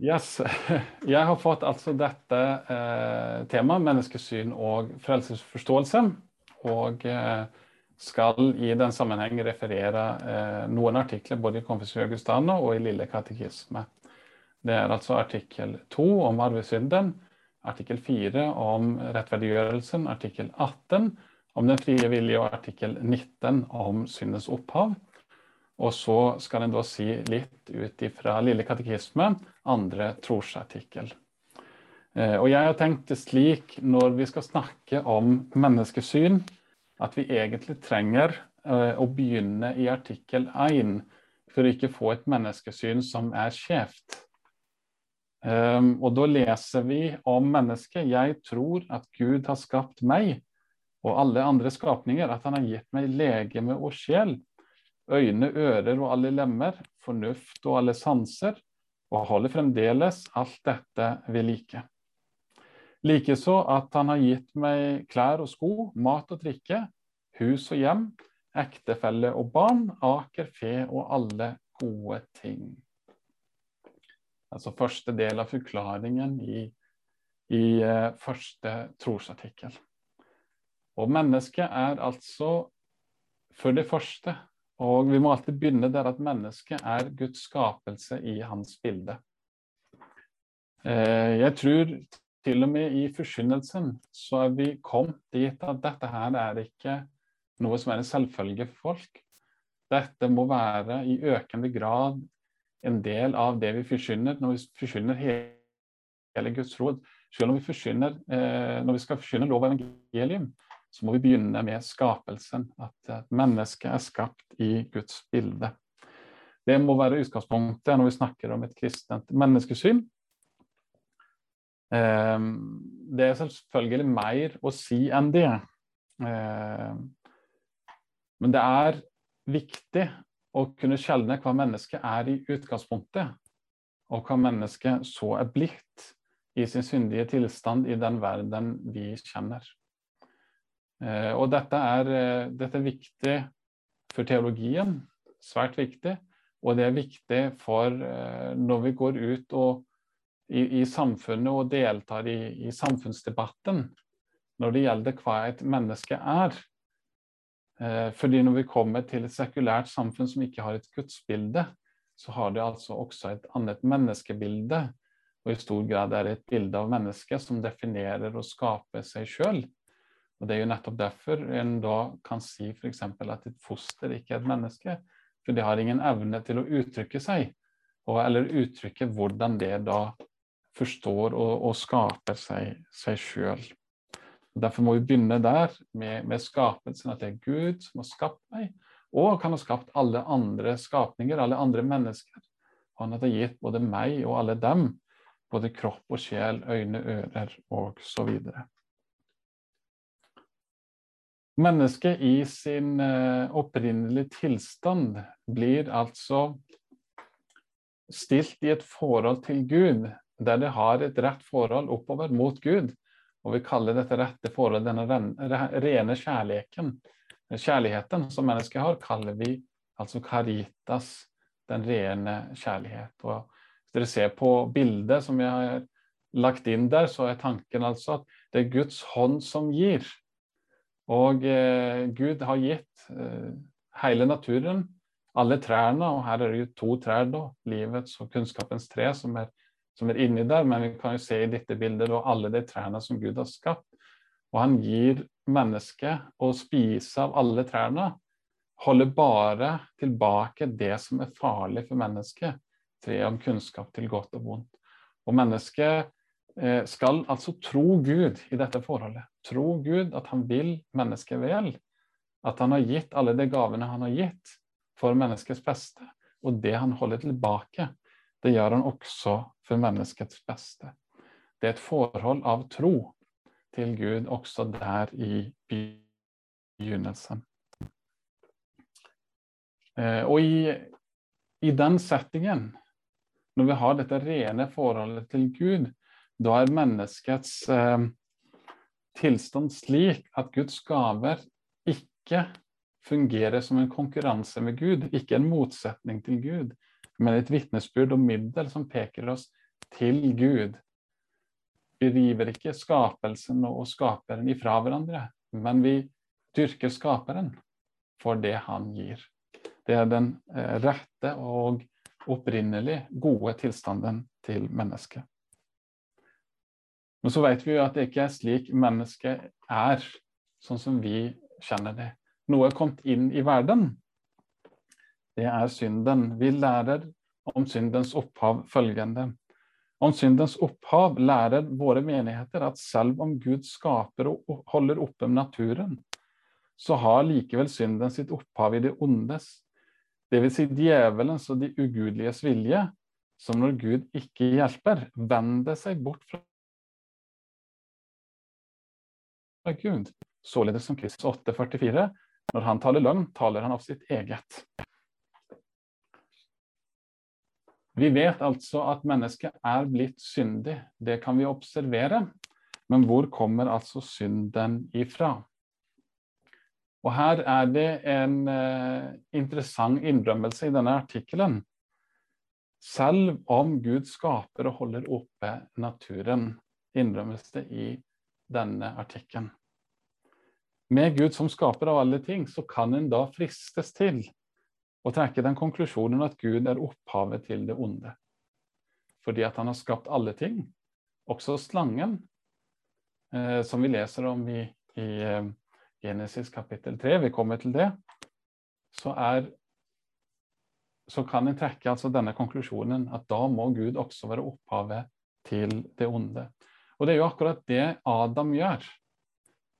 Yes. Jeg har fått altså dette eh, temaet, menneskesyn og frelsesforståelse. Og eh, skal i den sammenheng referere eh, noen artikler både i Confessio Augustana og i Lille katekisme. Det er altså artikkel 2 om arvesynden, artikkel 4 om rettferdiggjørelsen, artikkel 18 om den frie vilje og artikkel 19 om syndens opphav. Og så skal en da si litt ut ifra Lille katekisme, andre trosartikkel. Eh, og jeg har tenkt det slik når vi skal snakke om menneskesyn, at vi egentlig trenger eh, å begynne i artikkel 1 for å ikke få et menneskesyn som er skjevt. Um, og da leser vi om mennesket. Jeg tror at Gud har skapt meg og alle andre skapninger, at han har gitt meg legeme og sjel øyne, ører og alle lemmer, fornuft og alle sanser, og holder fremdeles alt dette ved like. Likeså at han har gitt meg klær og sko, mat og drikke, hus og hjem, ektefelle og barn, aker, fe og alle gode ting. Altså første del av forklaringen i, i uh, første trosartikkel. Og mennesket er altså for det første og vi må alltid begynne der at mennesket er Guds skapelse i hans bilde. Eh, jeg tror til og med i forkynnelsen så er vi kommet dit at dette her er ikke noe som er en selvfølge for folk. Dette må være i økende grad en del av det vi forkynner når vi forkynner hele Guds råd. Selv om vi forkynner, eh, når vi skal forkynne lov og evangelium, så må vi begynne med skapelsen. At mennesket er skapt i Guds bilde. Det må være utgangspunktet når vi snakker om et kristent menneskesyn. Ehm, det er selvfølgelig mer å si enn det. Ehm, men det er viktig å kunne skjelne hva mennesket er i utgangspunktet, og hva mennesket så er blitt i sin syndige tilstand i den verden vi kjenner. Eh, og dette er, eh, dette er, viktig for teologien, svært viktig. Og det er viktig for eh, når vi går ut og, i, i, samfunnet og deltar i, i, samfunnsdebatten når det gjelder hva et menneske er. Fordi når vi kommer til et sekulært samfunn som ikke har et gudsbilde, så har det altså også et annet menneskebilde. Og i stor grad er det et bilde av mennesket som definerer og skaper seg sjøl. Og Det er jo nettopp derfor en da kan si f.eks. at et foster ikke er et menneske. For det har ingen evne til å uttrykke seg, og, eller uttrykke hvordan det da forstår og, og skaper seg, sjøl. Derfor må vi begynne der, med, med, skapelsen, at det er Gud som har skapt meg, og kan ha skapt alle andre skapninger, alle andre mennesker. Og han har gitt både meg og alle dem, både kropp og sjel, øyne, ører og så videre. Mennesket i sin eh, opprinnelige tilstand blir altså stilt i et forhold til Gud, der det har et rett forhold oppover mot Gud. Og vi kaller dette rette forholdet denne rene kjærligheten. Kjærligheten som mennesket har, kaller vi altså caritas, den rene kjærlighet. Og hvis dere ser på bildet som jeg har lagt inn der, så er tanken altså at det er Guds hånd som gir. Og eh, Gud har gitt eh, hele naturen, alle trærne, og her er det jo to trær, da, livets og kunnskapens tre, som er, som er inni der. Men vi kan jo se i dette bildet da, alle de trærne som Gud har skapt. Og han gir mennesket å spise av alle trærne. Holder bare tilbake det som er farlig for mennesket. Treet om kunnskap til godt og vondt. Og mennesket Eh, skal altså tro Gud i dette forholdet. Tro Gud at han vil mennesket vel. At han har gitt alle de gavene han har gitt for menneskets beste. Og det han holder tilbake, det gjør han også for menneskets beste. Det er et forhold av tro til Gud også der i begynnelsen. Eh, og i, i den settingen, når vi har dette rene forholdet til Gud, da er menneskets eh, tilstand slik at Guds gaver ikke fungerer som en konkurranse med Gud, ikke en motsetning til Gud, men et vitnesbyrd og middel som peker oss til Gud. Vi river ikke skapelsen og skaperen ifra hverandre, men vi dyrker skaperen for det han gir. Det er den eh, rette og opprinnelig gode tilstanden til mennesket. Men så vet vi jo at det ikke er slik mennesket er, sånn som vi kjenner det. Noe er kommet inn i verden. Det er synden. Vi lærer om syndens opphav følgende. Om syndens opphav lærer våre menigheter at selv om Gud skaper og holder oppe naturen, så har likevel synden sitt opphav i det ondes, dvs. Si djevelens og de ugudeliges vilje, som når Gud ikke hjelper, vender seg bort fra Gud. Således som Kristus 8,44, når han taler løgn, taler han av sitt eget. Vi vet altså at mennesket er blitt syndig. Det kan vi observere. Men hvor kommer altså synden ifra? Og her er det en eh, interessant innrømmelse i denne artikkelen. Selv om Gud skaper og holder oppe naturen, innrømmes det i denne artikkelen. Med Gud som skaper av alle ting, så kan en da fristes til å trekke den konklusjonen at Gud er opphavet til det onde. Fordi at han har skapt alle ting, også slangen, eh, som vi leser om i, i eh, Genesis kapittel 3, vi kommer til det, så, er, så kan en trekke altså denne konklusjonen at da må Gud også være opphavet til det onde. Og det er jo akkurat det Adam gjør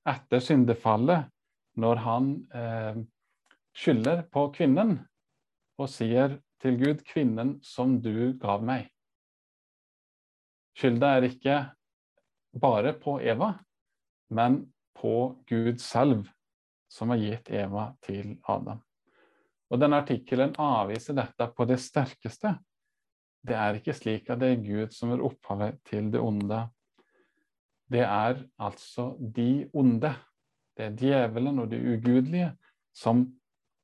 etter syndefallet, når han eh, skylder på kvinnen og sier til Gud, 'Kvinnen som du gav meg'. Skylda er ikke bare på Eva, men på Gud selv, som har gitt Eva til Adam. Og denne artikkelen avviser dette på det sterkeste. Det er ikke slik at det er Gud som er opphavet til det onde. Det er altså de onde, det er djevelen og det ugudelige, som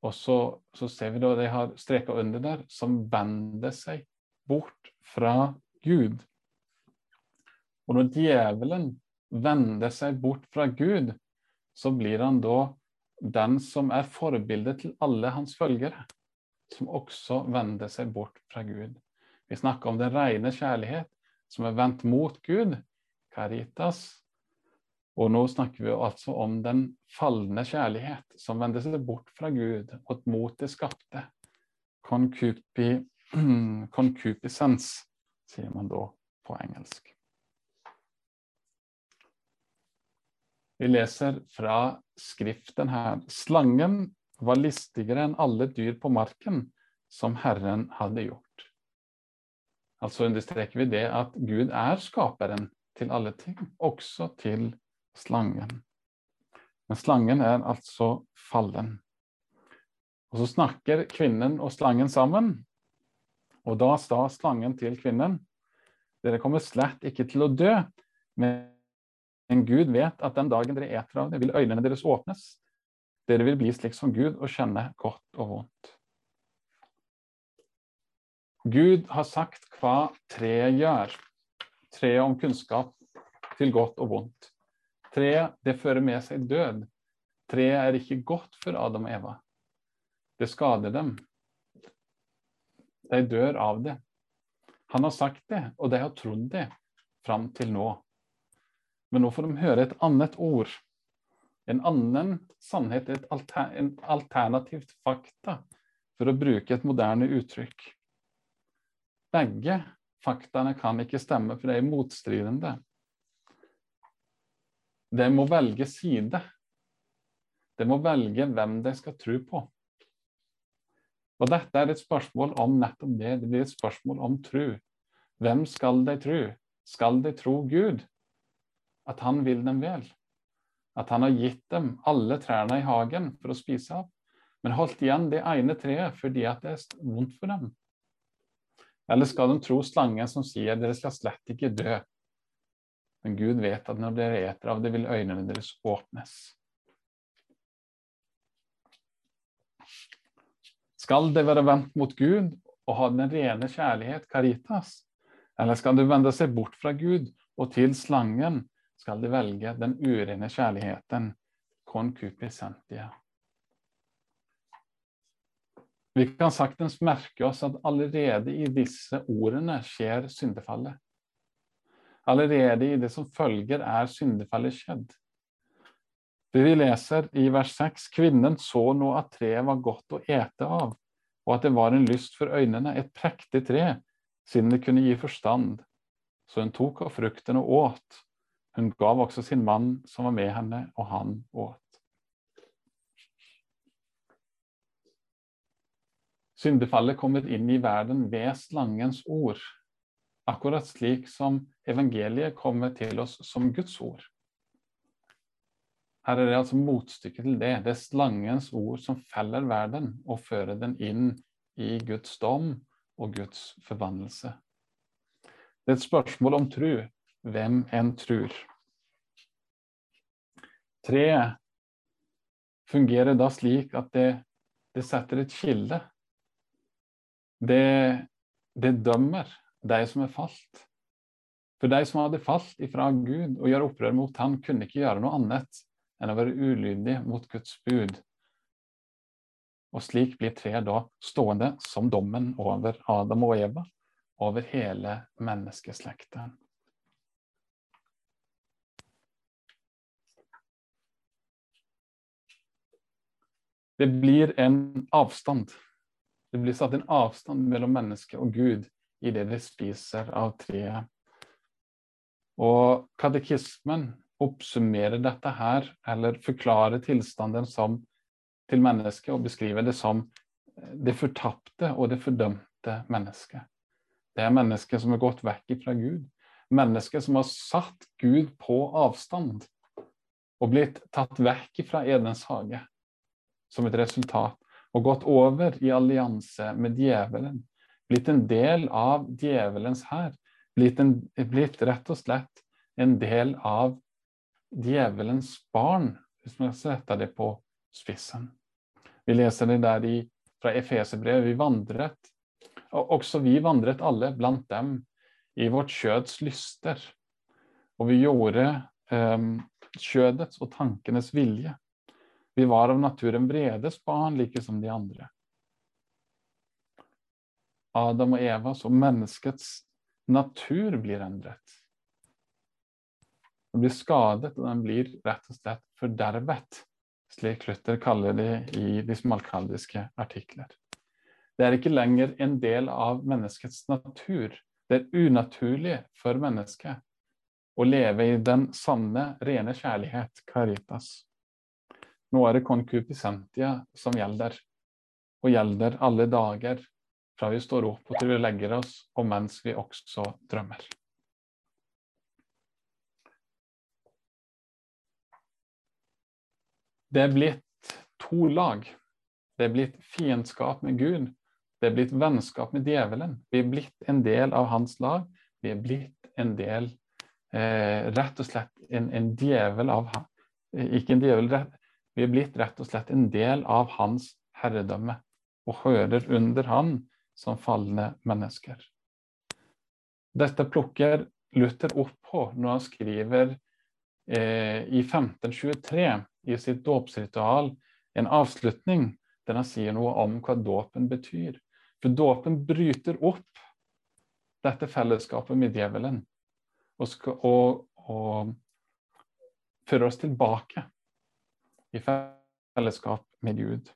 og så, så ser vi da de har streka under der, som vender seg bort fra Gud. Og når djevelen vender seg bort fra Gud, så blir han da den som er forbildet til alle hans følgere, som også vender seg bort fra Gud. Vi snakker om den rene kjærlighet som er vendt mot Gud, caritas, og nå snakker vi altså om den falne kjærlighet som vender seg bort fra Gud og mot det skapte. Concupi, concupiscence, sier man da på engelsk. Vi leser fra skriften her. Slangen var listigere enn alle dyr på marken som Herren hadde gjort. Altså understreker vi det at Gud er skaperen til alle ting, også til slangen. Men slangen er altså fallen. Og så snakker kvinnen og slangen sammen. Og da sa slangen til kvinnen, dere kommer slett ikke til å dø, men Gud vet at den dagen dere eter av det, vil øynene deres åpnes. Dere vil bli slik som Gud og kjenne godt og vondt. Gud har sagt hva treet gjør. Treet om kunnskap til godt og vondt. Treet, det fører med seg død. Treet er ikke godt for Adam og Eva. Det skader dem. De dør av det. Han har sagt det, og de har trodd det fram til nå. Men nå får de høre et annet ord. En annen sannhet, et alter, en alternativt fakta, for å bruke et moderne uttrykk. Begge faktaene kan ikke stemme, for det er motstridende. De må velge side. De må velge hvem de skal tro på. Og dette er et spørsmål om nettopp det. Det blir et spørsmål om tro. Hvem skal de tro? Skal de tro Gud? At han vil dem vel? At han har gitt dem alle trærne i hagen for å spise av? Men holdt igjen det ene treet fordi at det er vondt for dem? Eller skal de tro slangen som sier dere skal slett ikke dø? Men Gud vet at når dere eter av det, vil øynene deres åpnes. Skal det være vendt mot Gud og ha den rene kjærlighet, caritas, Eller skal du vende seg bort fra Gud, og til slangen skal de velge den urene kjærligheten, concupiscentia. Vi kan saktens merke oss at allerede i disse ordene skjer syndefallet. Allerede i det som følger, er syndefallet skjedd. Det Vi leser i vers 6 kvinnen så nå at treet var godt å ete av, og at det var en lyst for øynene, et prektig tre, siden det kunne gi forstand. Så hun tok av frukten og åt. Hun gav også sin mann som var med henne, og han åt. Syndefallet kommer inn i verden ved slangens ord, akkurat slik som evangeliet kommer til oss som Guds ord. Her er det altså motstykket til det. Det er slangens ord som feller verden og fører den inn i Guds dom og Guds forvandlelse. Det er et spørsmål om tru. Hvem en trur. Treet fungerer da slik at det, det setter et skille. Det, det dømmer de som er falt. For de som hadde falt ifra Gud og gjør opprør mot Han, kunne ikke gjøre noe annet enn å være ulydig mot Guds bud. Og slik blir treet da stående som dommen over Adam og Eva, over hele menneskeslekten. Det blir en avstand. Det blir satt en avstand mellom menneske og Gud i det de spiser av treet. Og katekismen oppsummerer dette her, eller forklarer tilstanden som, til mennesket og beskriver det som det fortapte og det fordømte mennesket. Det er mennesket som har gått vekk fra Gud. Mennesket som har satt Gud på avstand og blitt tatt vekk fra Edens hage som et resultat, og gått over i allianse med djevelen. Blitt en del av djevelens hær. Blitt, blitt rett og slett en del av djevelens barn, hvis man setter det på spissen. Vi leser det der i, fra Efeserbrevet. Vi vandret, og også vi vandret alle blant dem i vårt kjøds lyster. Og vi gjorde um, kjødets og tankenes vilje. Vi var av naturen vredes barn, like som de andre. Adam og Eva, og menneskets natur blir endret. Den blir skadet, og den blir rett og slett fordervet, slik Luther kaller det i de smalkaldiske artikler. Det er ikke lenger en del av menneskets natur. Det er unaturlig for mennesket å leve i den sanne, rene kjærlighet, caritas. Nå er det konkupisentia som gjelder, og gjelder alle dager, fra vi står opp og til vi legger oss, og mens vi også drømmer. Det er blitt to lag. Det er blitt fiendskap med Gud. Det er blitt vennskap med djevelen. Vi er blitt en del av hans lag. Vi er blitt en del eh, Rett og slett en, en djevel av Ikke en djevel, vi er blitt rett og slett en del av hans herredømme og hører under han som falne mennesker. Dette plukker Luther opp på når han skriver eh, i 1523 i sitt dåpsritual en avslutning der han sier noe om hva dåpen betyr. For dåpen bryter opp dette fellesskapet med djevelen og, skal, og, og fører oss tilbake i fellesskap med Gud.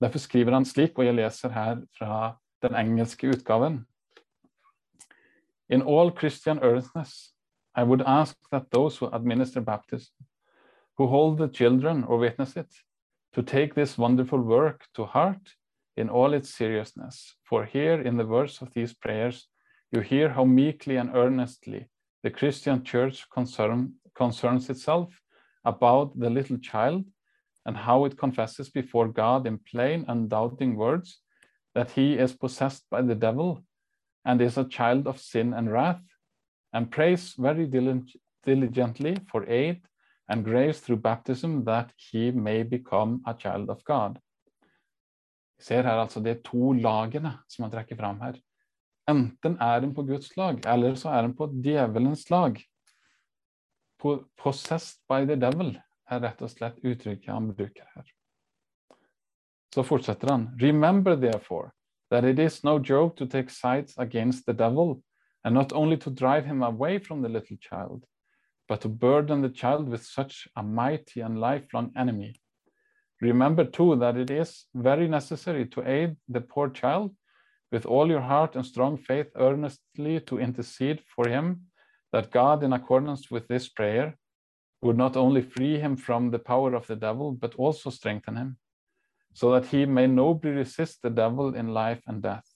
Derfor skriver han slik, og jeg leser her fra den engelske utgaven. In all Christian earnestness, I would ask that those who administer baptism who hold the children or witness it, to take this wonderful work to heart in all its seriousness. For here in the words of these prayers, you hear how meekly and earnestly the Christian church concern, concerns itself about the little child and how it confesses before God in plain, and doubting words that he is possessed by the devil and is a child of sin and wrath, and prays very diligently for aid and grace through baptism that he may become a child of God. Vi ser her altså de to lagene som han trekker fram her. enten er den på Guds lag, eller så er den på djevelens lag. Possessed by the devil er rett og slett uttrykket han bruker her. Så fortsetter han. Remember therefore that it is no joke to take sides against the devil, and not only to drive him away from the little child, but to burden the child with such a mighty and lifelong enemy. Remember too that it is very necessary to aid the poor child with all your heart and strong faith earnestly to intercede for him, that God, in accordance with this prayer, would not only free him from the power of the devil, but also strengthen him, so that he may nobly resist the devil in life and death.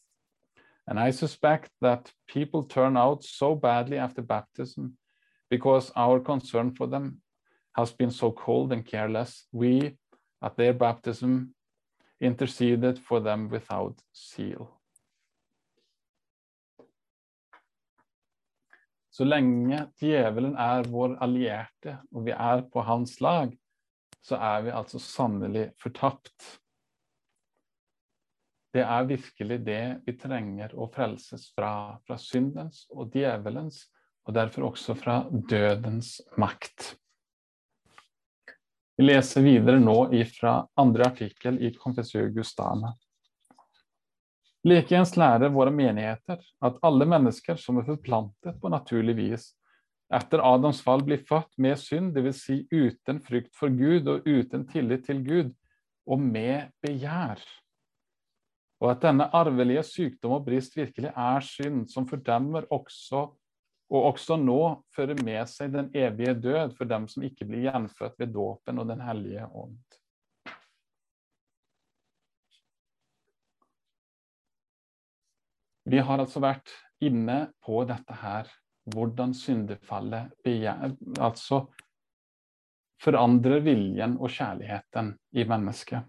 And I suspect that people turn out so badly after baptism because our concern for them has been so cold and careless. We, at their baptism, interceded for them without zeal. Så lenge djevelen er vår allierte, og vi er på hans lag, så er vi altså sannelig fortapt. Det er virkelig det vi trenger å frelses fra, fra syndens og djevelens, og derfor også fra dødens makt. Vi leser videre nå fra andre artikkel i Confessio Gustana. Likeens lærer våre menigheter at alle mennesker som er forplantet på naturlig vis, etter Adams fall blir født med synd, dvs. Si uten frykt for Gud og uten tillit til Gud, og med begjær. Og at denne arvelige sykdom og brist virkelig er synd, som fordømmer også, og også nå fører med seg den evige død for dem som ikke blir gjenfødt ved dåpen og Den hellige ånd. Vi har altså vært inne på dette her, hvordan syndefallet begjær, altså forandrer viljen og kjærligheten i mennesket.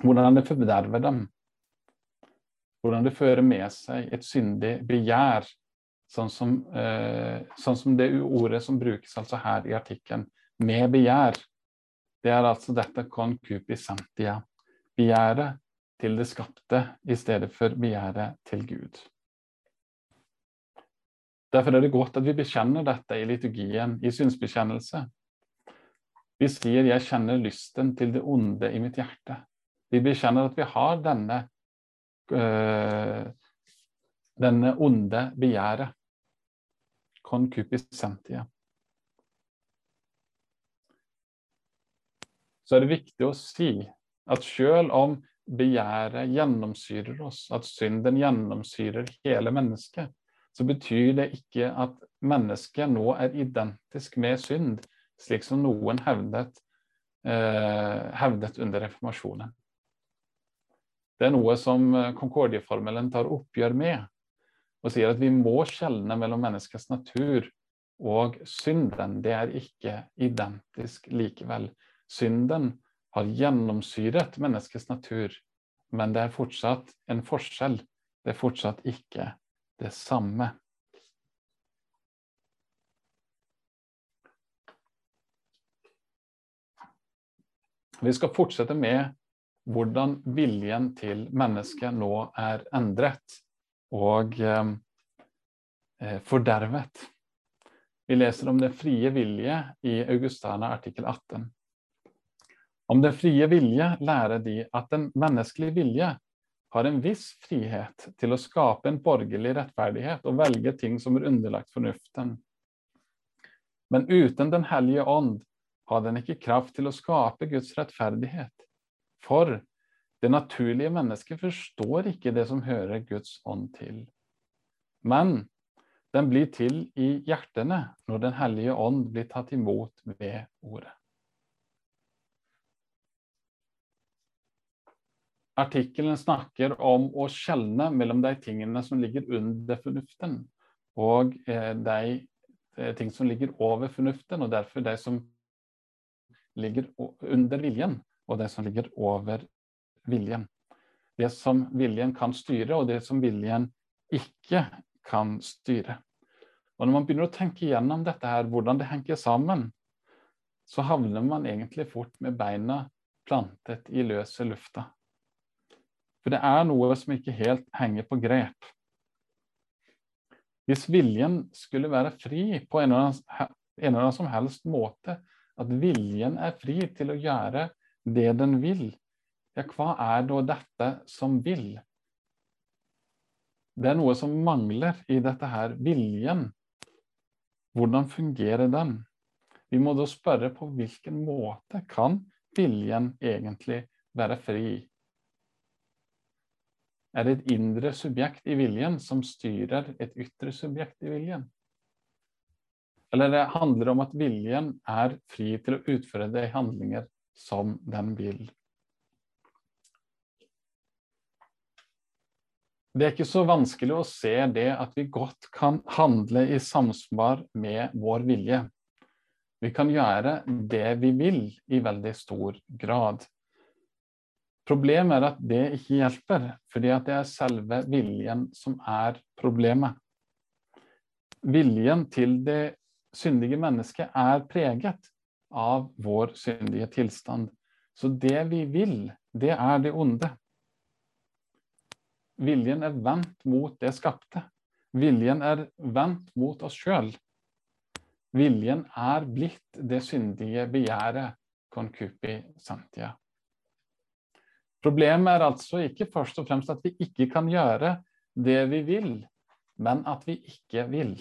Hvordan det forderver dem. Hvordan det fører med seg et syndig begjær, sånn som, eh, sånn som det ordet som brukes altså her i artikkelen, med begjær. Det er altså dette concupiscentia. Begjæret til det skapte i stedet for begjæret til Gud. Derfor er det godt at vi bekjenner dette i liturgien, i synsbekjennelse. Vi sier 'jeg kjenner lysten til det onde i mitt hjerte'. Vi bekjenner at vi har denne, øh, denne onde begjæret. Concupiscentia. Så er det viktig å si at selv om begjæret gjennomsyrer oss, at synden gjennomsyrer hele mennesket, så betyr det ikke at mennesket nå er identisk med synd, slik som noen hevdet, eh, hevdet under reformasjonen. Det er noe som Konkordieformelen Concordieformelen tar oppgjør med, og sier at vi må skjelne mellom menneskets natur og synden. Det er ikke identisk likevel. Synden har gjennomsyret menneskets natur, men det er fortsatt en forskjell. Det er fortsatt ikke det samme. Vi skal fortsette med hvordan viljen til mennesket nå er endret og eh, fordervet. Vi leser om den frie vilje i Augustana artikkel 18. Om den frie vilje lærer de at den menneskelige vilje har en viss frihet til å skape en borgerlig rettferdighet og velge ting som er underlagt fornuften. Men uten Den hellige ånd har den ikke kraft til å skape Guds rettferdighet. For det naturlige mennesket forstår ikke det som hører Guds ånd til. Men den blir til i hjertene når Den hellige ånd blir tatt imot ved ordet. Artikkelen snakker om å skjelne mellom de tingene som ligger under fornuften, og eh, de eh, ting som ligger over fornuften, og derfor de som ligger under viljen, og de som ligger over viljen. Det som viljen kan styre, og det som viljen ikke kan styre. Og Når man begynner å tenke gjennom dette her, hvordan det henger sammen, så havner man egentlig fort med beina plantet i løse lufta. For det er noe som ikke helt henger på grep. Hvis viljen skulle være fri på en eller annen som helst måte, at viljen er fri til å gjøre det den vil, ja, hva er da dette som vil? Det er noe som mangler i dette her, viljen. Hvordan fungerer den? Vi må da spørre på hvilken måte kan viljen egentlig være fri? Er det et indre subjekt i viljen som styrer et ytre subjekt i viljen? Eller det handler om at viljen er fri til å utføre de handlinger som den vil. Det er ikke så vanskelig å se det at vi godt kan handle i samsvar med vår vilje. Vi kan gjøre det vi vil i veldig stor grad. Problemet er at det ikke hjelper, fordi det er selve viljen som er problemet. Viljen til det syndige mennesket er preget av vår syndige tilstand. Så det vi vil, det er det onde. Viljen er vendt mot det skapte. Viljen er vendt mot oss sjøl. Viljen er blitt det syndige begjæret, concupi santia. Problemet er altså ikke først og fremst at vi ikke kan gjøre det vi vil, men at vi ikke vil.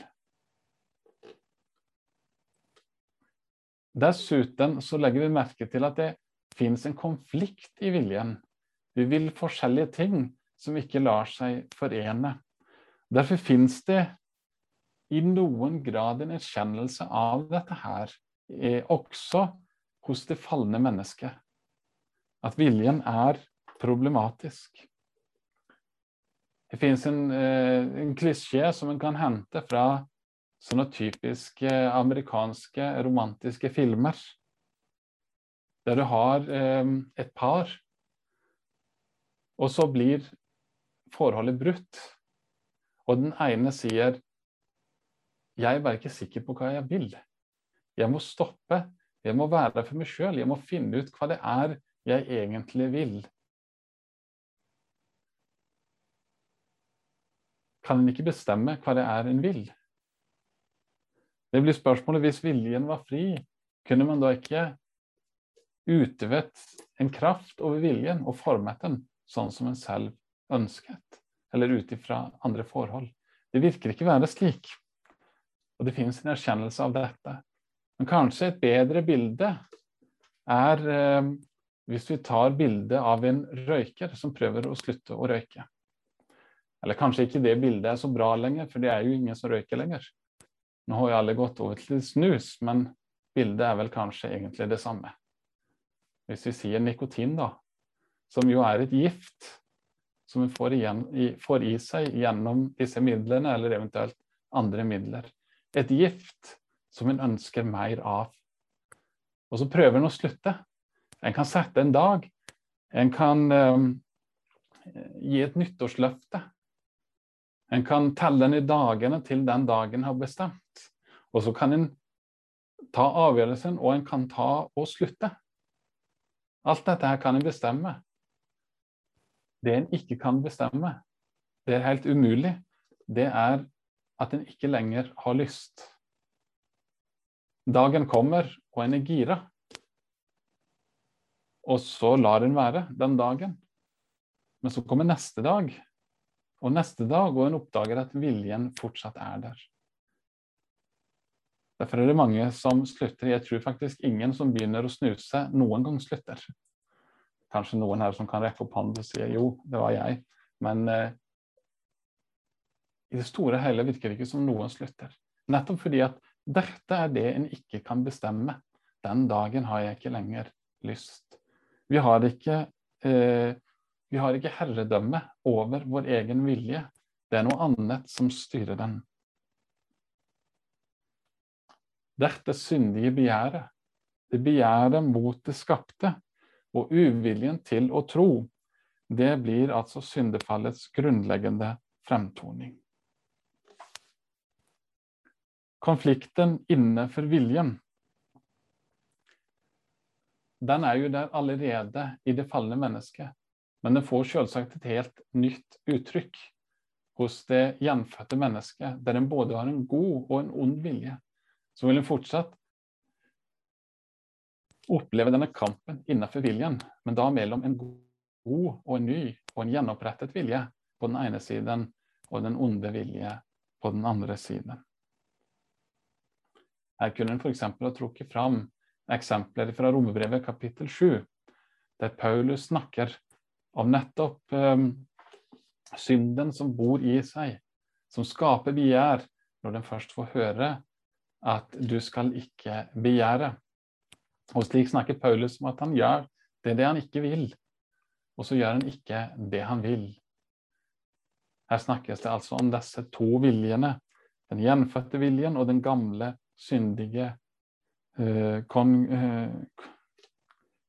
Dessuten så legger vi merke til at det finnes en konflikt i viljen. Vi vil forskjellige ting som ikke lar seg forene. Derfor finnes det i noen grad en erkjennelse av dette her, eh, også hos det falne mennesket. At viljen er problematisk. Det finnes en, eh, en klisjé som en kan hente fra sånne typiske amerikanske romantiske filmer. Der du har eh, et par, og så blir forholdet brutt. Og den ene sier jeg er bare ikke sikker på hva jeg vil. Jeg må stoppe. Jeg må være der for meg sjøl. Jeg må finne ut hva det er jeg egentlig vil. Kan en ikke bestemme hva det er en vil? Det blir spørsmålet hvis viljen var fri, kunne man da ikke utøvet en kraft over viljen og formet den sånn som en selv ønsket, eller ut ifra andre forhold? Det virker ikke være slik. Og det finnes en erkjennelse av dette. Men kanskje et bedre bilde er eh, hvis vi tar bildet av en røyker som prøver å slutte å røyke. Eller kanskje ikke det bildet er så bra lenger, for det er jo ingen som røyker lenger. Nå har jo alle gått over til snus, men bildet er vel kanskje egentlig det samme. Hvis vi sier nikotin, da, som jo er et gift som vi får, igjen, får i seg gjennom disse midlene, eller eventuelt andre midler et gift som en ønsker mer av. Og så prøver en å slutte. En kan sette en dag. En kan um, gi et nyttårsløfte. En kan telle ned dagene til den dagen har bestemt. Og så kan en ta avgjørelsen, og en kan ta og slutte. Alt dette her kan en bestemme. Det en ikke kan bestemme, det er helt umulig, det er at en ikke lenger har lyst. Dagen kommer, og en er gira. Og så lar en være den dagen. Men så kommer neste dag, og neste dag, og en oppdager at viljen fortsatt er der. Derfor er det mange som slutter. Jeg tror faktisk ingen som begynner å snuse, noen gang slutter. Kanskje noen her som kan rekke opp hånden og si jo, det var jeg. Men eh, i det store og hele virker det ikke som noen slutter. Nettopp fordi at dette er det en ikke kan bestemme. Den dagen har jeg ikke lenger lyst. Vi har ikke, eh, vi har ikke herredømme over vår egen vilje. Det er noe annet som styrer den. Dette syndige begjæret, det begjæret mot det skapte, og uviljen til å tro, det blir altså syndefallets grunnleggende fremtoning konflikten innenfor viljen, den er jo der allerede i det falne mennesket. Men den får selvsagt et helt nytt uttrykk. hos det gjenfødte mennesket, der en både har en god og en ond vilje, så vil en fortsatt oppleve denne kampen innenfor viljen, men da mellom en god og en ny og en gjenopprettet vilje på den ene siden og den onde vilje på den andre siden. Her kunne en f.eks. ha trukket fram eksempler fra Romerbrevet kapittel 7, der Paulus snakker om nettopp um, synden som bor i seg, som skaper begjær, når den først får høre at du skal ikke begjære. Og slik snakker Paulus om at han gjør det, det han ikke vil, og så gjør han ikke det han vil. Her snakkes det altså om disse to viljene, den gjenfødte viljen og den gamle, syndige uh, kon, uh,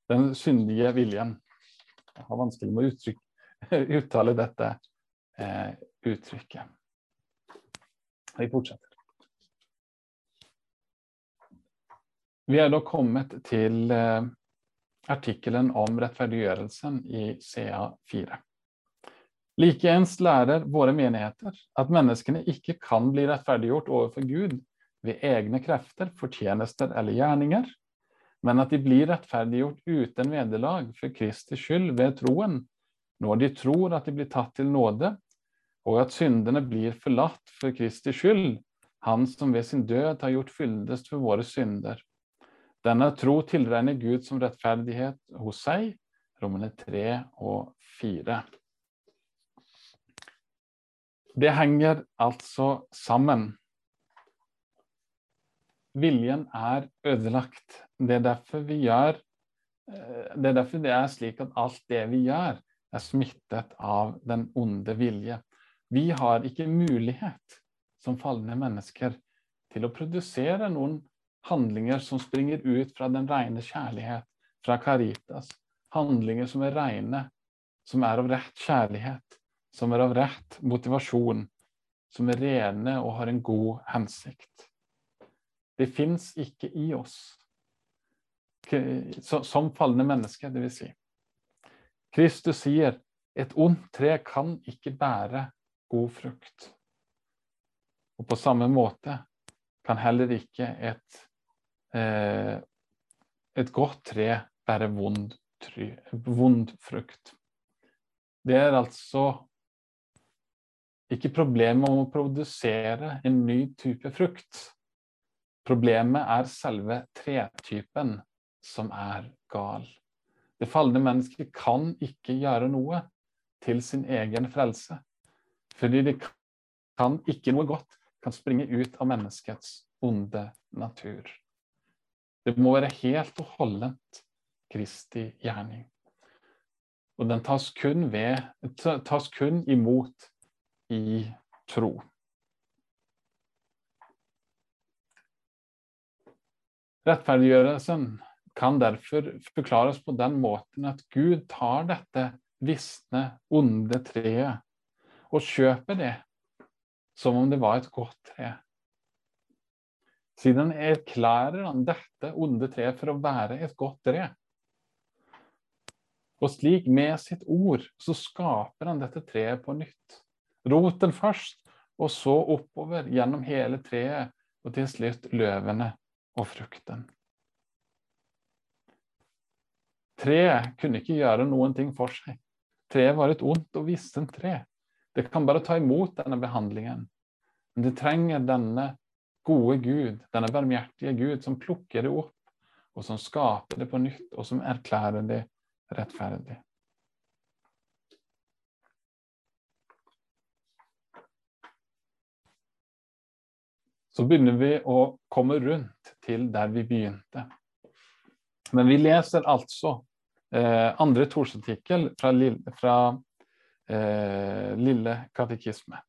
Den syndige viljen. Jeg har vanskelig med å uttrykke, uttale dette eh, uttrykket. Vi fortsetter. Vi er da kommet til eh, artikkelen om rettferdiggjørelsen i CA4. Likeens lærer våre menigheter at menneskene ikke kan bli rettferdiggjort overfor Gud ved egne krefter, fortjenester eller gjerninger, men at de blir rettferdiggjort uten vederlag for Kristi skyld ved troen, når de tror at de blir tatt til nåde og at syndene blir forlatt for Kristi skyld, han som ved sin død har gjort fyldest for våre synder. Denne tro tilregner Gud som rettferdighet hos seg, rommene 3 og 4. Det henger altså sammen. Viljen er ødelagt. Det er derfor vi gjør eh, det er derfor det er slik at alt det vi gjør, er smittet av den onde vilje. Vi har ikke mulighet som falne mennesker til å produsere noen handlinger som springer ut fra den rene kjærlighet, fra Caritas. Handlinger som er rene, som er av rett kjærlighet, som er av rett motivasjon, som er rene og har en god hensikt. Det fins ikke i oss som falne mennesker, vil si. Kristus sier et ondt tre kan ikke bære god frukt. Og på samme måte kan heller ikke et, eh, et godt tre bære vond, vond frukt. Det er altså ikke problemet om å produsere en ny type frukt. Problemet er selve tretypen som er gal. Det falne mennesket kan ikke gjøre noe til sin egen frelse. Fordi det kan ikke noe godt kan springe ut av menneskets onde natur. Det må være helt og holdent Kristi gjerning. Og den tas kun, ved, tas kun imot i tro. Rettferdiggjørelsen kan derfor forklares på den måten at Gud tar dette visne, onde treet og kjøper det som om det var et godt tre. Siden erklærer han dette onde treet for å være et godt tre. Og slik, med sitt ord, så skaper han dette treet på nytt. Roten først, og så oppover gjennom hele treet, og til slutt løvene og frukten. Treet kunne ikke gjøre noen ting for seg. Treet var et ondt og vissent tre. Det kan bare ta imot denne behandlingen. Men det trenger denne gode Gud, denne barmhjertige Gud, som plukker det opp, og som skaper det på nytt, og som erklærer det rettferdig. Så begynner vi å komme rundt til der vi begynte. Men vi leser altså eh, andre torsartikkel fra, fra eh, lille katekisme.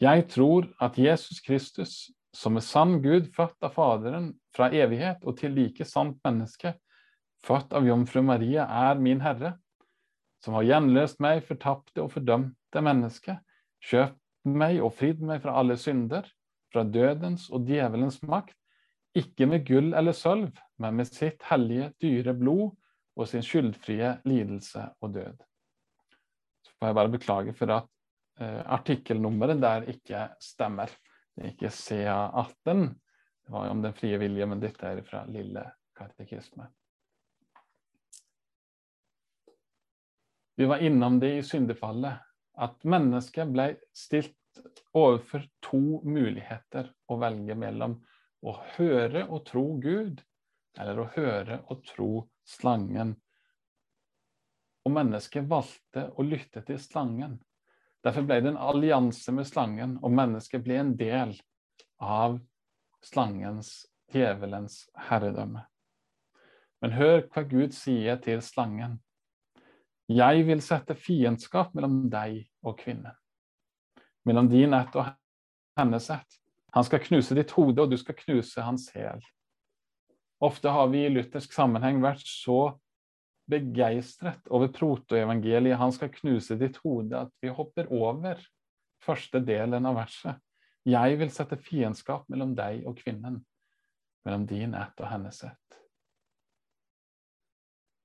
Jeg tror at Jesus Kristus, som er sann Gud, født av Faderen fra evighet og til like sant menneske, født av Jomfru Maria, er min Herre, som har gjenløst meg, fortapte og fordømte menneske, kjøp meg og fridd meg fra alle synder, fra dødens og djevelens makt, ikke med gull eller sølv, men med sitt hellige, dyre blod og sin skyldfrie lidelse og død. Så får jeg bare beklage for at eh, artikkelnummeret der ikke stemmer. Det er ikke CA18. Det var jo om den frie vilje, men dette er fra Lille katekisme. Vi var innom det i syndefallet, at mennesket ble stilt overfor to muligheter å velge mellom å høre og tro Gud, eller å høre og tro slangen. Og mennesket valgte å lytte til slangen. Derfor ble det en allianse med slangen, og mennesket ble en del av slangens, djevelens, herredømme. Men hør hva Gud sier til slangen. Jeg vil sette fiendskap mellom deg og kvinnen mellom din ett og hennes ett. Han skal knuse ditt hode, og du skal knuse hans hæl. Ofte har vi i luthersk sammenheng vært så begeistret over protoevangeliet, han skal knuse ditt hode, at vi hopper over første delen av verset. Jeg vil sette fiendskap mellom deg og kvinnen, mellom din ett og hennes ett.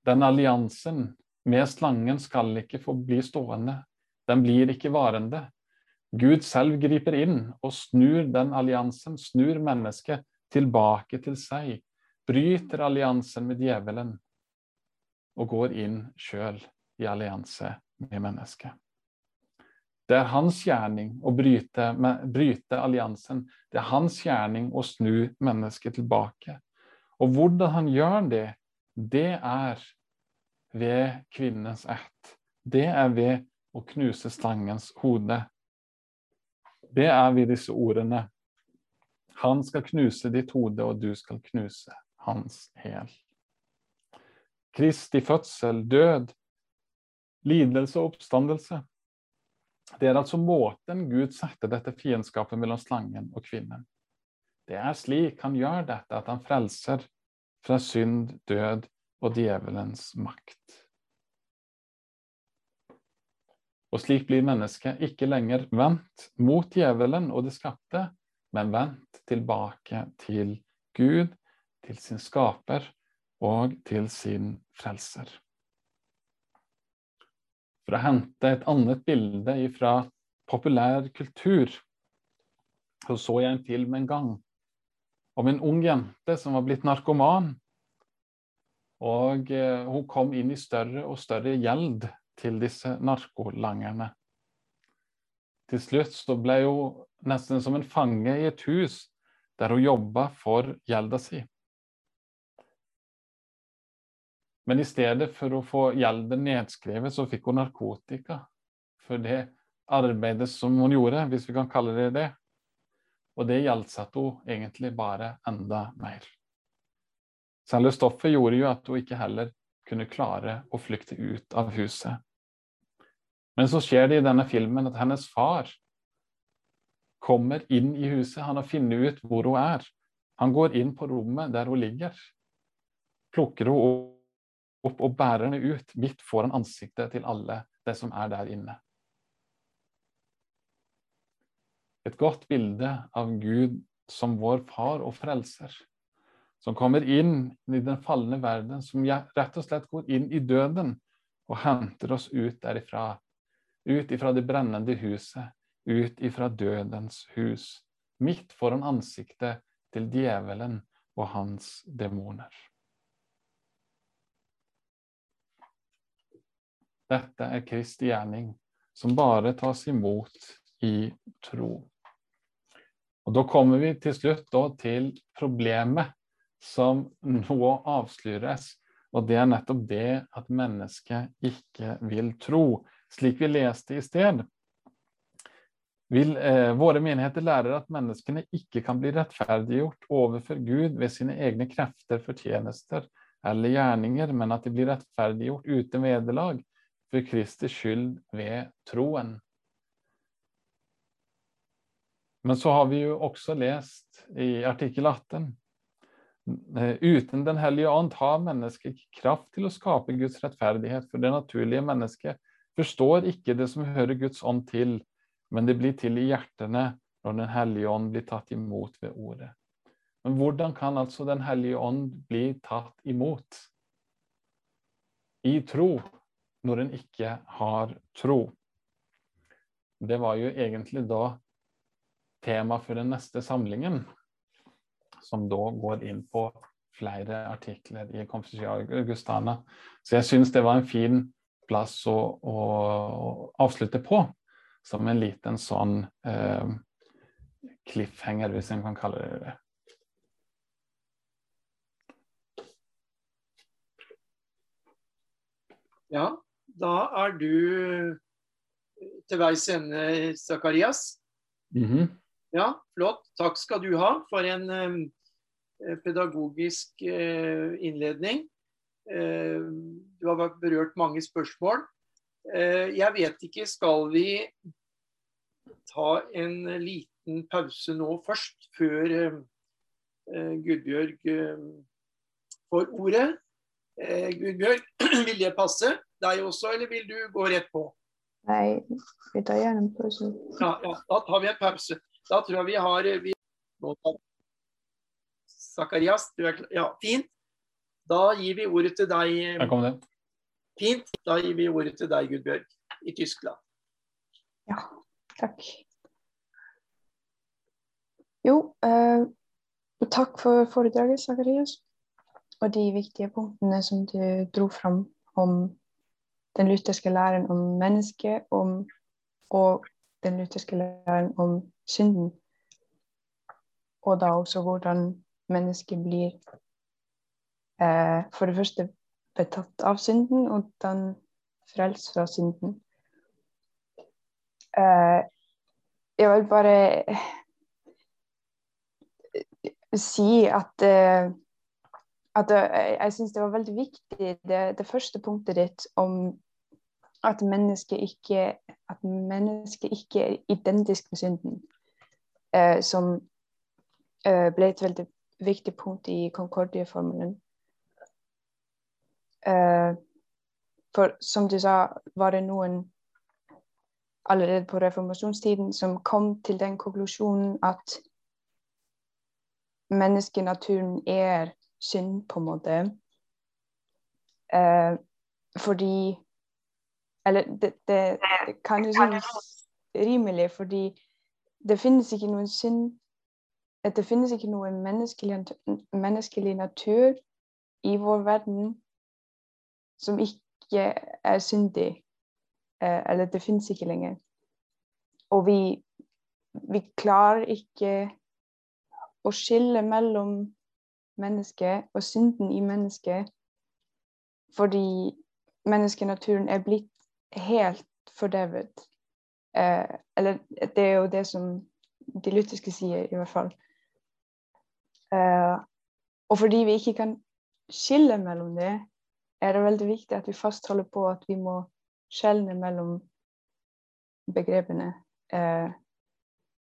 Den alliansen med slangen skal ikke få bli stående. Den blir ikke varende. Gud selv griper inn og snur den alliansen, snur mennesket tilbake til seg, bryter alliansen med djevelen og går inn sjøl i allianse med mennesket. Det er hans gjerning å bryte, bryte, alliansen. Det er hans gjerning å snu mennesket tilbake. Og hvordan han gjør det, det er ved kvinnens ett. Det er ved å knuse slangens hode det er ved disse ordene. Han skal knuse ditt hode, og du skal knuse hans hæl. Kristi fødsel, død, lidelse og oppstandelse. Det er altså måten Gud setter dette fiendskapet mellom slangen og kvinnen. Det er slik han gjør dette, at han frelser fra synd, død og djevelens makt. Og slik blir mennesket ikke lenger vendt mot djevelen og det skapte, men vendt tilbake til Gud, til sin skaper og til sin frelser. For å hente et annet bilde fra populær kultur, så så jeg en film en gang om en ung jente som var blitt narkoman. Og eh, hun kom inn i større og større gjeld til disse narkolangerne. Til slutt så ble hun nesten som en fange i et hus der hun jobba for gjelda si. Men i stedet for å få gjelden nedskrevet, så fikk hun narkotika for det arbeidet som hun gjorde, hvis vi kan kalle det det. Og det gjeldsatte hun egentlig bare enda mer. Selve stoffet gjorde jo at hun ikke heller kunne klare å flykte ut av huset. Men så skjer det i denne filmen at hennes far kommer inn i huset. Han har funnet ut hvor hun er. Han går inn på rommet der hun ligger, plukker hun opp og bærer henne ut midt foran ansiktet til alle det som er der inne. Et godt bilde av Gud som vår far og frelser, som kommer inn i den falne verden, som rett og slett går inn i døden og henter oss ut derifra ut ifra det brennende huset, ut ifra dødens hus, midt foran ansiktet til djevelen og hans demoner. Dette er Kristi gjerning, som bare tas imot i tro. Og Da kommer vi til slutt til problemet som nå avsløres. Og det er nettopp det at mennesket ikke vil tro slik vi leste i sted, vil eh, våre menigheter lærer at menneskene ikke kan bli rettferdiggjort overfor Gud ved sine egne krefter, fortjenester eller gjerninger, men at de blir rettferdiggjort uten vederlag for Kristi skyld ved troen. Men så har vi jo også lest i artikkel 18 eh, Uten Den hellige ånd har mennesket ikke kraft til å skape Guds rettferdighet for det naturlige mennesket forstår ikke det som hører Guds ånd til, men det blir til i hjertene når Den hellige ånd blir tatt imot ved ordet. Men hvordan kan altså Den hellige ånd bli tatt imot i tro når en ikke har tro? det var jo egentlig da tema for den neste samlingen, som da går inn på flere artikler i Confucia Augustana. Så jeg syns det var en fin plass å, å, avslutte på, som en liten sånn eh, cliffhanger, hvis en kan kalle det det. Ja, da er du til veis ende, Zakarias. Mm -hmm. Ja, flott. Takk skal du ha for en um, pedagogisk uh, innledning. Uh, du har berørt mange spørsmål. Jeg vet ikke, skal vi ta en liten pause nå først, før Gudbjørg får ordet? Gudbjørg, vil det passe deg også, eller vil du gå rett på? Nei, vi tar gjerne en pause. Ja, ja, da tar vi en pause. Da tror jeg vi har vi... Zakarias, du er klar? Ja, fint. Da gir vi ordet til deg. Der kom det. Fint. Da gir vi ordet til deg, Gudbjørg, i Tyskland. Ja, takk. Jo, eh, takk for foredraget, Zakarias. Og de viktige punktene som du dro fram om den lutherske læren om mennesket om, og den lutherske læren om synden. Og da også hvordan mennesket blir eh, for det første betatt av synden, og den frelst fra synden. Eh, jeg vil bare si at eh, at jeg syns det var veldig viktig, det, det, første punktet ditt om at mennesket ikke, at mennesket ikke er identisk med synden, eh, som eh, ble et veldig viktig punkt i Concordia-formelen. Eh, for som du sa, var det noen allerede på reformasjonstiden som kom til den konklusjonen at menneskenaturen er synd, på en måte. Eh, fordi eller det, det, det kan jo synes rimelig, fordi det finnes ikke noen synd Det finnes ikke noen menneskelig, menneskelig natur i vår verden som ikke er syndig. Eller det finnes ikke lenger. Og vi, vi klarer ikke å skille mellom mennesket og synden i mennesket fordi menneskenaturen er blitt helt fordrevet. Eh, eller det er jo det som de lutherske sier, i hvert fall. Eh, og fordi vi ikke kan skille mellom det, er det veldig viktig at vi fastholder på at vi må skjelne mellom begrepene. Eh,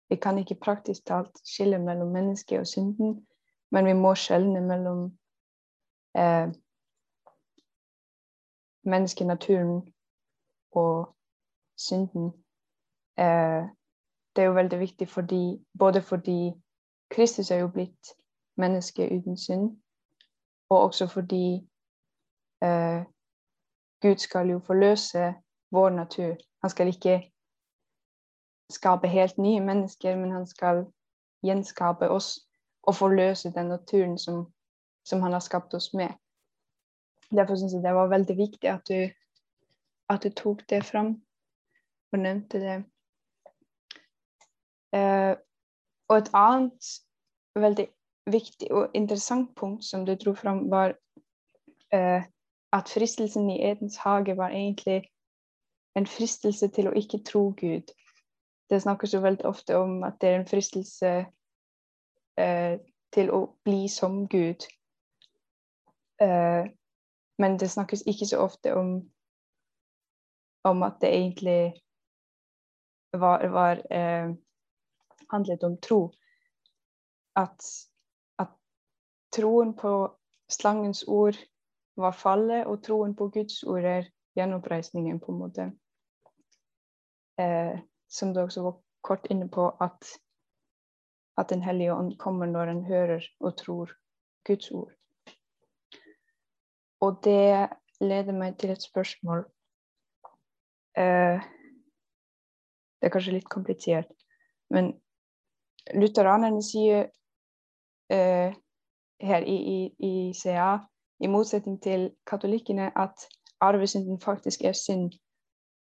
vi kan ikke praktisk talt skille mellom mennesket og synden, men vi må skjelne mellom eh, menneskenaturen og synden. Eh, det er jo veldig viktig fordi, både fordi Kristus er jo blitt menneske uten synd, og også fordi eh, Gud skal jo forløse vår natur. Han skal ikke skape helt nye mennesker, men han skal gjenskape oss og forløse den naturen som, som han har skapt oss med. Derfor syns jeg det var veldig viktig at du at du tok det fram og nevnte det. Uh, og et annet veldig viktig og interessant punkt som du dro fram, var uh, at fristelsen i Edens hage var egentlig en fristelse til å ikke tro Gud. Det snakkes jo veldig ofte om at det er en fristelse uh, til å bli som Gud. men det snakkes ikke så ofte om om at det egentlig var, var handlet om tro. At, at, troen på slangens ord var fallet, og troen på Guds ord er gjenoppreisningen, på en måte. Eh, som du også var kort inne på, at, at Den hellige ånd kommer når en hører og tror Guds ord. Og det leder meg til et spørsmål Eh, det er kanskje litt komplisert. Men lutheranerne sier uh, her i, i, i, CA, i motsetning til katolikkene, at arvesynden faktisk er synd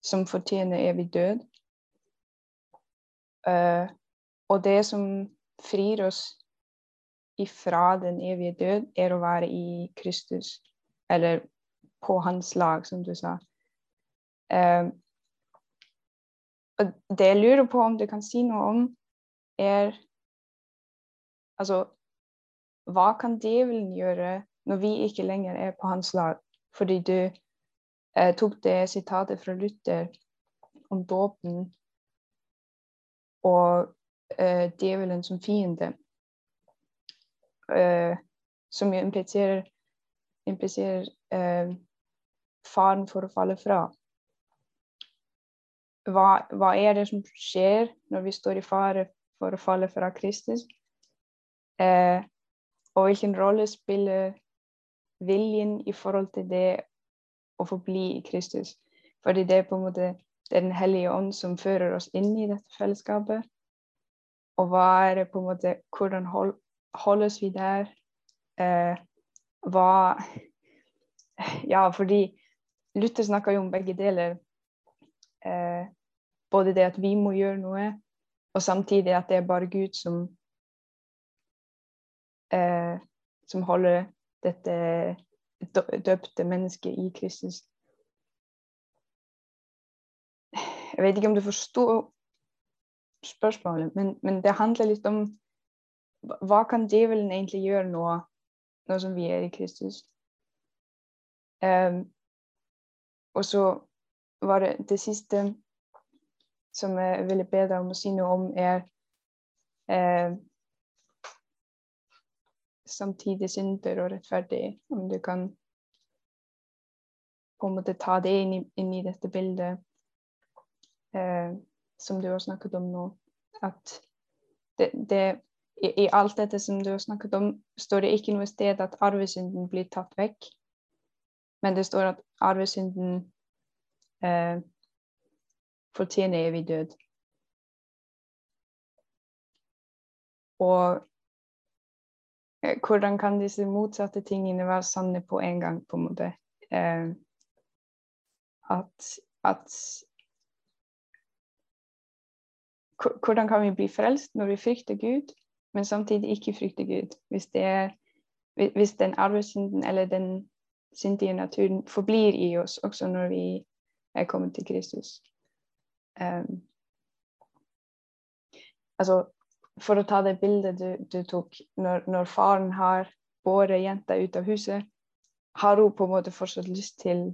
som fortjener evig død. Uh, og det som frir oss ifra den evige død, er å være i Kristus, eller på hans lag, som du sa. Uh, det jeg lurer på om du kan si noe om, er Altså, hva kan djevelen gjøre når vi ikke lenger er på hans lag? Fordi du eh, tok det sitatet fra Luther om dåpen og eh, djevelen som fiende, eh, som jo impliserer, impliserer eh, faren for å falle fra hva, hva, er det som skjer når vi står i fare for å falle fra Kristus? Eh, og hvilken rolle spiller viljen i forhold til det å forbli i Kristus? Fordi det er på en måte Den hellige ånd som fører oss inn i dette fellesskapet. Og hva er det på en måte Hvordan hold, holdes vi der? Eh, hva Ja, fordi Luther snakker jo om begge deler. Eh, både det at vi må gjøre noe, og samtidig at det er bare Gud som eh, som holder dette døpte mennesket i Kristus. Jeg vet ikke om du forstår spørsmålet, men, men det handler litt om hva kan djevelen egentlig gjøre nå, nå som vi er i Kristus? Um, og så var det det siste som jeg ville be deg om å si noe om, er eh, samtidig synder og rettferdig. Om du kan på en måte ta det inn i, inn i dette bildet eh, som du har snakket om nå. At det, det i, i, alt dette som du har snakket om, står det ikke noe sted at arvesynden blir tatt vekk. Men det står at arvesynden eh, fortjener evig død. Og eh, hvordan kan disse motsatte tingene være sanne på en gang, på en måte? Eh, at, at Hvordan kan vi bli frelst når vi frykter Gud, men samtidig ikke frykter Gud? Hvis, er, hvis den arvesynden eller den syndige naturen forblir i oss også når vi er kommet til Kristus. Um, altså, for å ta det bildet du, du tok, når, når, faren har båret jenta ut av huset, har hun på en måte fortsatt lyst til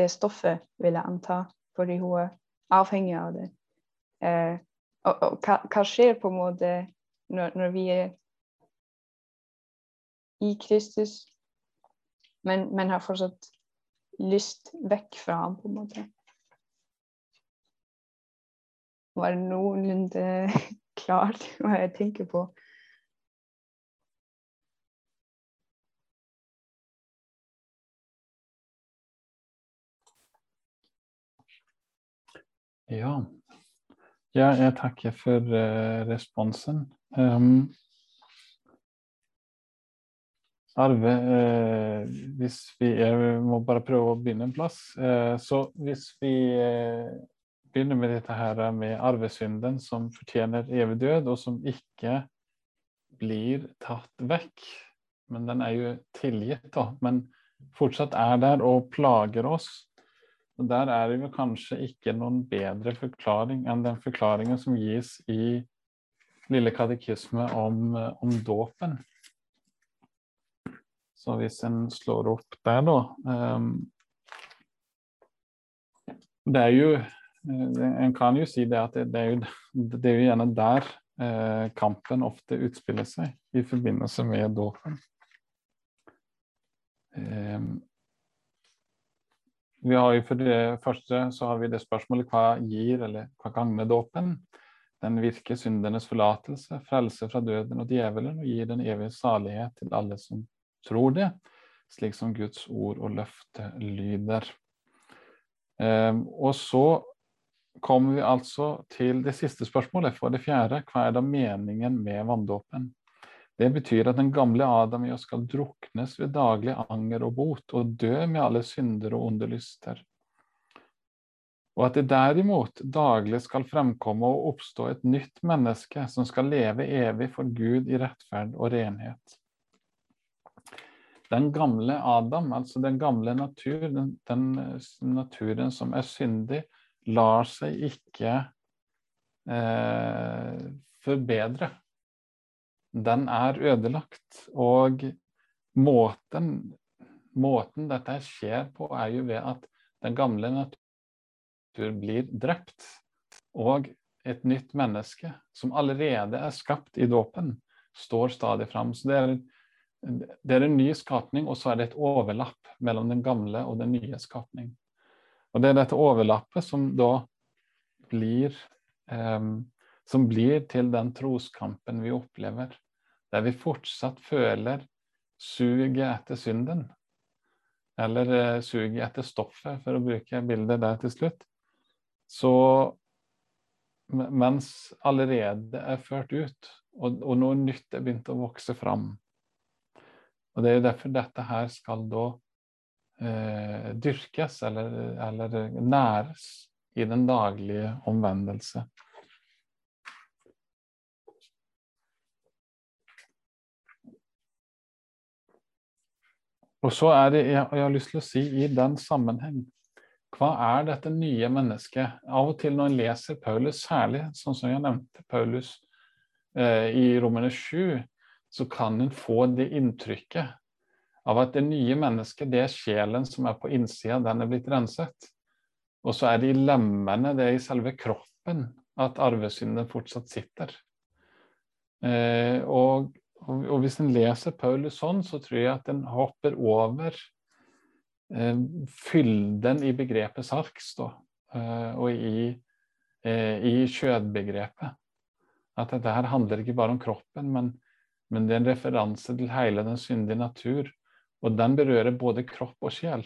det stoffet, vil jeg anta, fordi hun er avhengig av det. Uh, og, og hva, hva, skjer på en måte når, når, vi er i Kristus, men, men har fortsatt lyst vekk fra ham, på en måte? Var noenlunde klart hva jeg tenker på. Ja. ja jeg takker for uh, responsen. Um, Arve, uh, hvis vi Jeg må bare prøve å begynne en plass. Uh, så hvis vi begynner med dette her med arvesynden som fortjener evig død, og som ikke blir tatt vekk. Men den er jo tilgitt, da. Men fortsatt er der og plager oss. Og Der er det jo kanskje ikke noen bedre forklaring enn den forklaringen som gis i Lille katekisme om, om dåpen. Så hvis en slår opp der, da um, Det er jo en kan jo si det at det, det, er, jo, det er jo gjerne der eh, kampen ofte utspiller seg, i forbindelse med dåpen. Eh, vi har jo For det første så har vi det spørsmålet hva gir eller hva gagner dåpen? Den virker syndenes forlatelse, frelse fra døden og djevelen, og gir den evige salighet til alle som tror det, slik som Guds ord og løfte lyder. Um, og så kommer vi altså til det siste spørsmålet, for det fjerde. Hva er da meningen med vanndåpen? Det betyr at den gamle Adam i oss skal druknes ved daglig anger og bot, og dø med alle synder og onde lyster. Og at det derimot daglig skal fremkomme og oppstå et nytt menneske som skal leve evig for Gud i rettferd og renhet. Den gamle Adam, altså den gamle natur, den, den naturen som er syndig, lar seg ikke eh, forbedre. Den er ødelagt. Og måten, måten dette skjer på, er jo ved at den gamle natur blir drept. Og et nytt menneske, som allerede er skapt i dåpen, står stadig fram. Så det er, det er en ny skapning, og så er det et overlapp mellom den gamle og den nye skapning. Og det er dette overlappet som da blir um, Som blir til den troskampen vi opplever, der vi fortsatt føler suget etter synden. Eller uh, suget etter stoffet, for å bruke bildet der til slutt. Så mens allerede er ført ut, og, og noe nytt er begynt å vokse fram. Og Det er derfor dette her skal da eh, dyrkes eller, eller, næres i den daglige omvendelse. Og så er det, jeg, jeg har lyst til å si i den sammenheng hva er dette nye mennesket? Av og til når en leser Paulus, særlig sånn som jeg nevnte Paulus eh, i Romerne 7, så kan en få det inntrykket av at det nye mennesket, det er sjelen som er på innsida, den er blitt renset. Og så er det i lemmene, det er i selve kroppen, at arvesynden fortsatt sitter. Eh, og, og, hvis en leser Paulus sånn, så tror jeg at en hopper over eh, fylden i begrepet sarks, da, eh, og i, eh, i kjødbegrepet. At dette her handler ikke bare om kroppen, men, men det er en referanse til hele den syndige natur. Og den berører både kropp og sjel.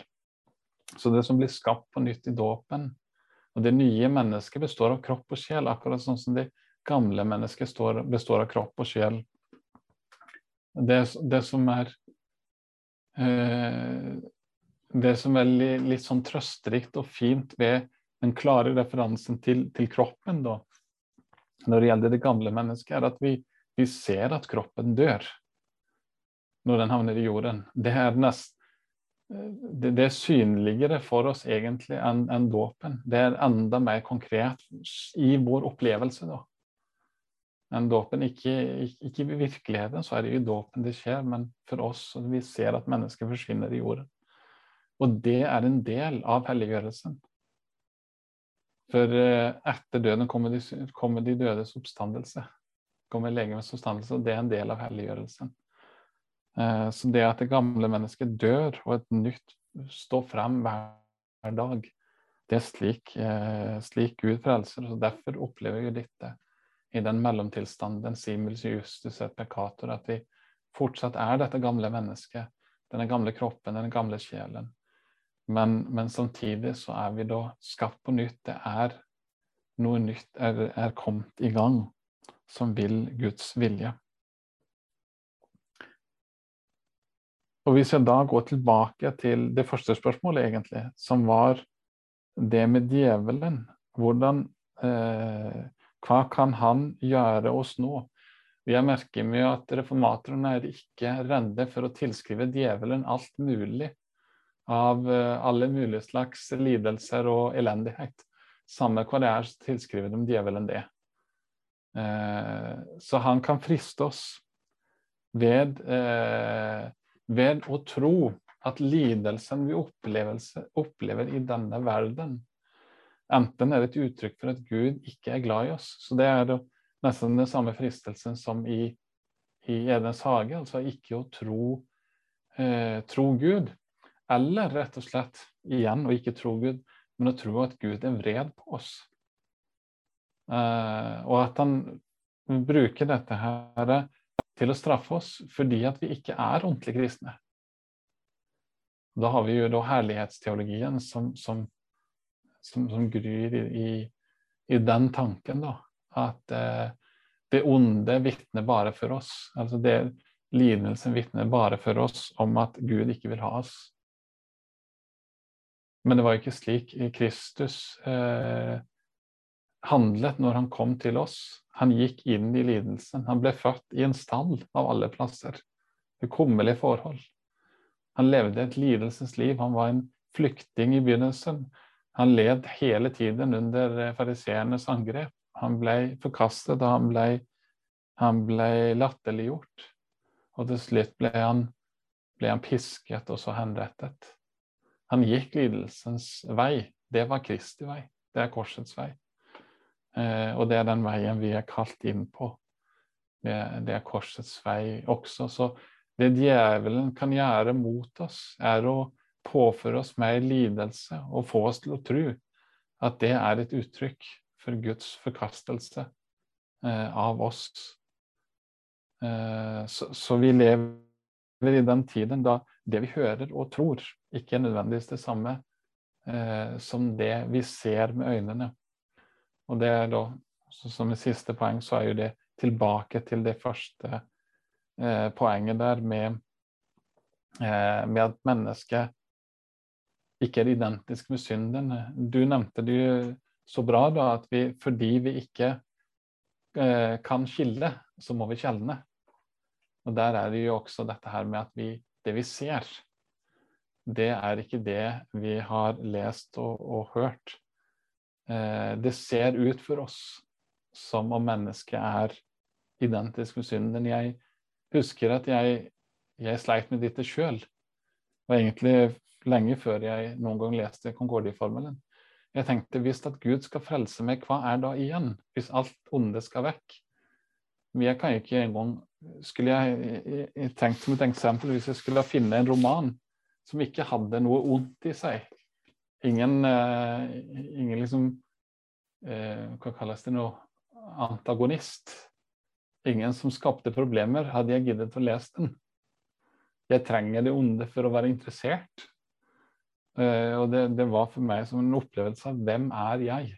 Så det som blir skapt på nytt i dåpen, og det nye mennesket består av kropp og sjel, akkurat sånn som det gamle mennesket består av kropp og sjel. Det, det som er eh, Det som er litt, litt sånn trøsterikt og fint ved den klare referansen til, til kroppen, da, når det gjelder det gamle mennesket, er at vi, vi ser at kroppen dør når den havner i jorden. Det er, nest, det, det er synligere for oss egentlig enn en dåpen. Det er enda mer konkret i vår opplevelse da. enn dåpen. Ikke, ikke, i virkeligheten, så er det i dåpen det skjer, men for oss vi ser at mennesker forsvinner i jorden. Og det er en del av helliggjørelsen. For eh, etter døden kommer de, kommer de dødes oppstandelse. Kommer legemets oppstandelse, og det er en del av helliggjørelsen. Eh, så det at det gamle mennesket dør, og et nytt står frem hver dag, det er slik, eh, slik Gud frelser. og Derfor opplever vi dette i den mellomtilstanden, den justus et peccator, at vi fortsatt er dette gamle mennesket, denne gamle kroppen, den gamle sjelen. Men, men, samtidig så er vi da skapt på nytt. Det er noe nytt er, er kommet i gang som vil Guds vilje. Og hvis jeg da går tilbake til det første spørsmålet, egentlig, som var det med djevelen Hvordan eh, Hva kan han gjøre oss nå? Jeg merker meg at reformatorene er ikke redde for å tilskrive djevelen alt mulig av eh, alle mulige slags lidelser og elendighet. Samme hva det er, så tilskriver de djevelen det. Eh, så han kan friste oss ved eh, ved å tro at lidelsen vi opplever i denne verden, enten er et uttrykk for at Gud ikke er glad i oss. Så det er nesten den samme fristelsen som i, i Edens hage, altså ikke å tro, eh, tro Gud. Eller rett og slett, igjen, å ikke tro Gud, men å tro at Gud er vred på oss. Eh, og at han bruker dette her til å straffe oss fordi at vi ikke er ordentlig kristne. Da har vi jo da herlighetsteologien som, som, som, som gryr i, i den tanken, da. At eh, det onde vitner bare for oss. Altså det lidelsen vitner bare for oss om at Gud ikke vil ha oss. Men det var ikke slik Kristus eh, handlet når han kom til oss. Han gikk inn i lidelsen. Han ble født i en stall av alle plasser. Kummerlige forhold. Han levde et lidelsens liv. Han var en flyktning i begynnelsen. Han led hele tiden under fariseernes angrep. Han ble forkastet, og han ble, han ble latterliggjort. Og til slutt ble han, ble han pisket og så henrettet. Han gikk lidelsens vei. Det var Kristi vei. Det er korsets vei. Eh, og det er den veien vi er kalt inn på. Det, det er korsets vei også. Så det djevelen kan gjøre mot oss, er å påføre oss mer lidelse og få oss til å tro at det er et uttrykk for Guds forkastelse eh, av oss. Eh, så, så, vi lever i den tiden da det vi hører og tror, ikke er nødvendigvis det samme som det vi ser med øynene. Og det er da, som et siste poeng, så er jo det tilbake til det første eh, poenget der med, eh, med at mennesket ikke er identisk med synden. Du nevnte det jo så bra da, at vi, fordi vi ikke eh, kan skille, så må vi skjelne. Og der er det jo også dette her med at vi, det vi ser, det er ikke det vi har lest og, og hørt. Eh, det ser ut for oss som om mennesket er identisk med synden. Jeg husker at jeg, jeg sleit med dette sjøl. Og egentlig lenge før jeg noen gang leste Concordie-formelen. Jeg tenkte hvis at Gud skal frelse meg, hva er da igjen? Hvis alt onde skal vekk? Men jeg kan ikke engang Skulle jeg, jeg tenkt som et eksempel hvis jeg skulle finne en roman som ikke hadde noe ondt i seg Ingen, uh, ingen liksom uh, Hva kalles det nå? Antagonist. Ingen som skapte problemer. Hadde jeg giddet å lese den? Jeg trenger det onde for å være interessert. Uh, og det, det, var for meg som en opplevelse av hvem er jeg?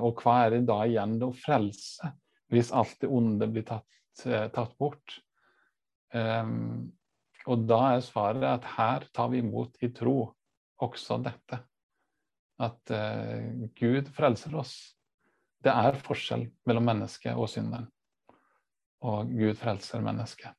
Og hva er det da igjen å frelse, hvis alt det onde blir tatt, tatt bort? Um, og da er svaret at her tar vi imot i tro også dette. At Gud frelser oss. Det er forskjell mellom mennesket og synderen. Og Gud frelser mennesket.